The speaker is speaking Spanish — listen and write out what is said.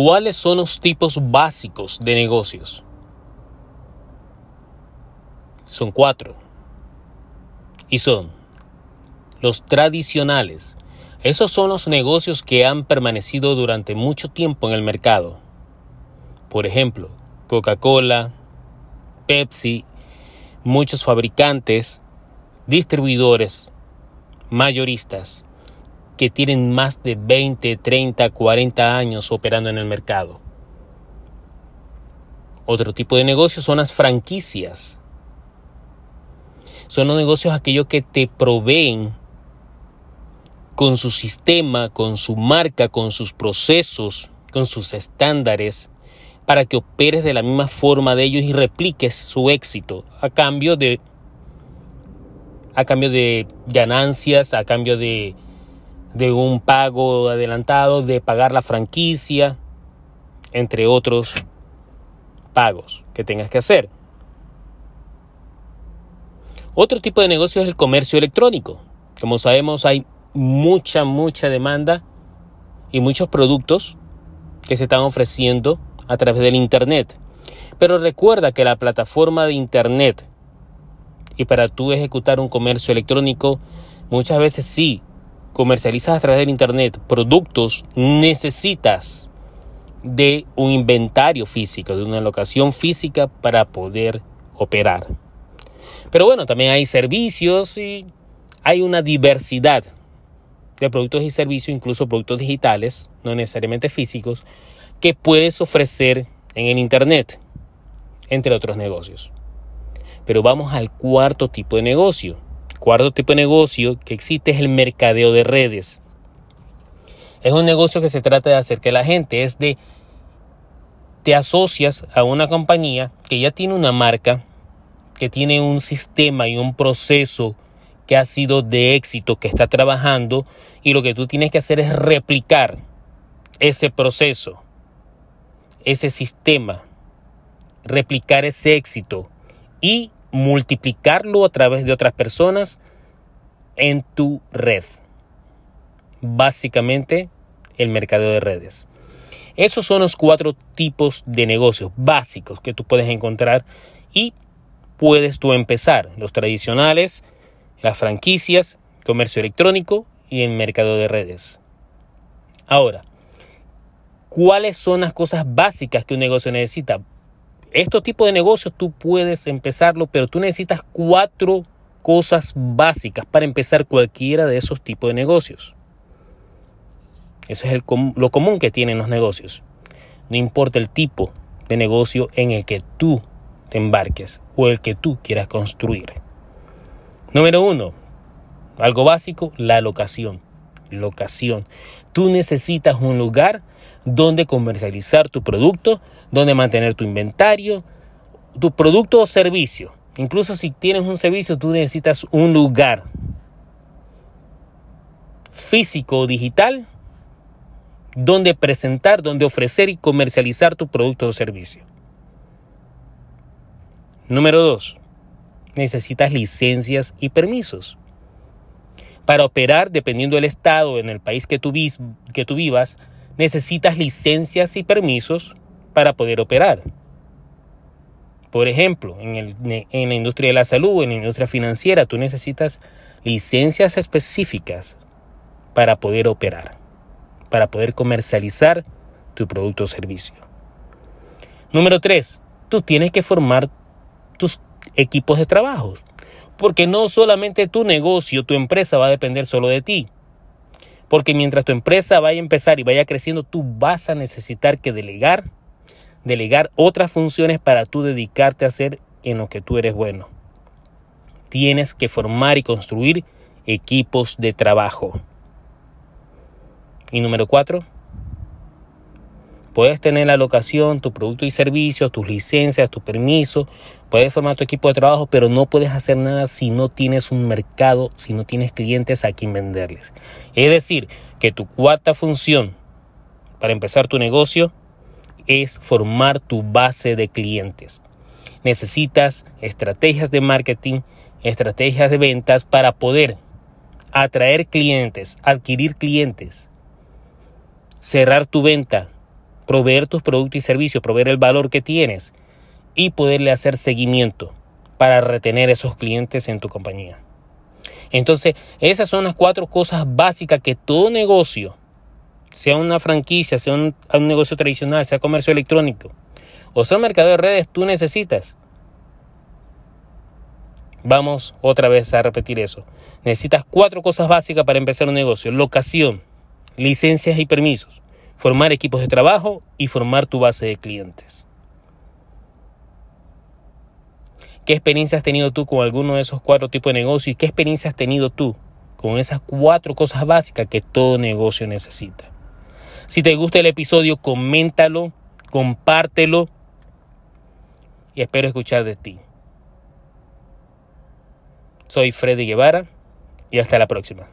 ¿Cuáles son los tipos básicos de negocios? Son cuatro. Y son los tradicionales. Esos son los negocios que han permanecido durante mucho tiempo en el mercado. Por ejemplo, Coca-Cola, Pepsi, muchos fabricantes, distribuidores, mayoristas que tienen más de 20, 30, 40 años operando en el mercado. Otro tipo de negocios son las franquicias. Son los negocios aquellos que te proveen con su sistema, con su marca, con sus procesos, con sus estándares, para que operes de la misma forma de ellos y repliques su éxito a cambio de a cambio de ganancias, a cambio de de un pago adelantado, de pagar la franquicia, entre otros pagos que tengas que hacer. Otro tipo de negocio es el comercio electrónico. Como sabemos hay mucha, mucha demanda y muchos productos que se están ofreciendo a través del Internet. Pero recuerda que la plataforma de Internet y para tú ejecutar un comercio electrónico, muchas veces sí comercializas a través del Internet productos, necesitas de un inventario físico, de una locación física para poder operar. Pero bueno, también hay servicios y hay una diversidad de productos y servicios, incluso productos digitales, no necesariamente físicos, que puedes ofrecer en el Internet, entre otros negocios. Pero vamos al cuarto tipo de negocio, Cuarto tipo de negocio que existe es el mercadeo de redes. Es un negocio que se trata de hacer que la gente es de te asocias a una compañía que ya tiene una marca, que tiene un sistema y un proceso que ha sido de éxito, que está trabajando y lo que tú tienes que hacer es replicar ese proceso, ese sistema, replicar ese éxito y multiplicarlo a través de otras personas en tu red. Básicamente, el mercado de redes. Esos son los cuatro tipos de negocios básicos que tú puedes encontrar y puedes tú empezar. Los tradicionales, las franquicias, comercio electrónico y el mercado de redes. Ahora, ¿cuáles son las cosas básicas que un negocio necesita? Estos tipos de negocios tú puedes empezarlo, pero tú necesitas cuatro cosas básicas para empezar cualquiera de esos tipos de negocios. Eso es lo común que tienen los negocios. No importa el tipo de negocio en el que tú te embarques o el que tú quieras construir. Número uno, algo básico, la locación. Locación. Tú necesitas un lugar donde comercializar tu producto, donde mantener tu inventario, tu producto o servicio. Incluso si tienes un servicio, tú necesitas un lugar físico o digital donde presentar, donde ofrecer y comercializar tu producto o servicio. Número dos, necesitas licencias y permisos. Para operar, dependiendo del estado en el país que tú, que tú vivas, necesitas licencias y permisos para poder operar. Por ejemplo, en, el, en la industria de la salud, en la industria financiera, tú necesitas licencias específicas para poder operar, para poder comercializar tu producto o servicio. Número tres, tú tienes que formar tus equipos de trabajo, porque no solamente tu negocio, tu empresa va a depender solo de ti. Porque mientras tu empresa vaya a empezar y vaya creciendo, tú vas a necesitar que delegar, delegar otras funciones para tú dedicarte a hacer en lo que tú eres bueno. Tienes que formar y construir equipos de trabajo. Y número cuatro, puedes tener la locación, tu producto y servicios, tus licencias, tu permiso, Puedes formar tu equipo de trabajo, pero no puedes hacer nada si no tienes un mercado, si no tienes clientes a quien venderles. Es decir, que tu cuarta función para empezar tu negocio es formar tu base de clientes. Necesitas estrategias de marketing, estrategias de ventas para poder atraer clientes, adquirir clientes, cerrar tu venta, proveer tus productos y servicios, proveer el valor que tienes y poderle hacer seguimiento para retener esos clientes en tu compañía. Entonces, esas son las cuatro cosas básicas que todo negocio, sea una franquicia, sea un, negocio tradicional, sea comercio electrónico o sea un mercado de redes, tú necesitas. Vamos otra vez a repetir eso. Necesitas cuatro cosas básicas para empezar un negocio. Locación, licencias y permisos, formar equipos de trabajo y formar tu base de clientes. ¿Qué experiencia has tenido tú con alguno de esos cuatro tipos de negocios? ¿Y qué experiencia has tenido tú con esas cuatro cosas básicas que todo negocio necesita? Si te gusta el episodio, coméntalo, compártelo y espero escuchar de ti. Soy Freddy Guevara y hasta la próxima.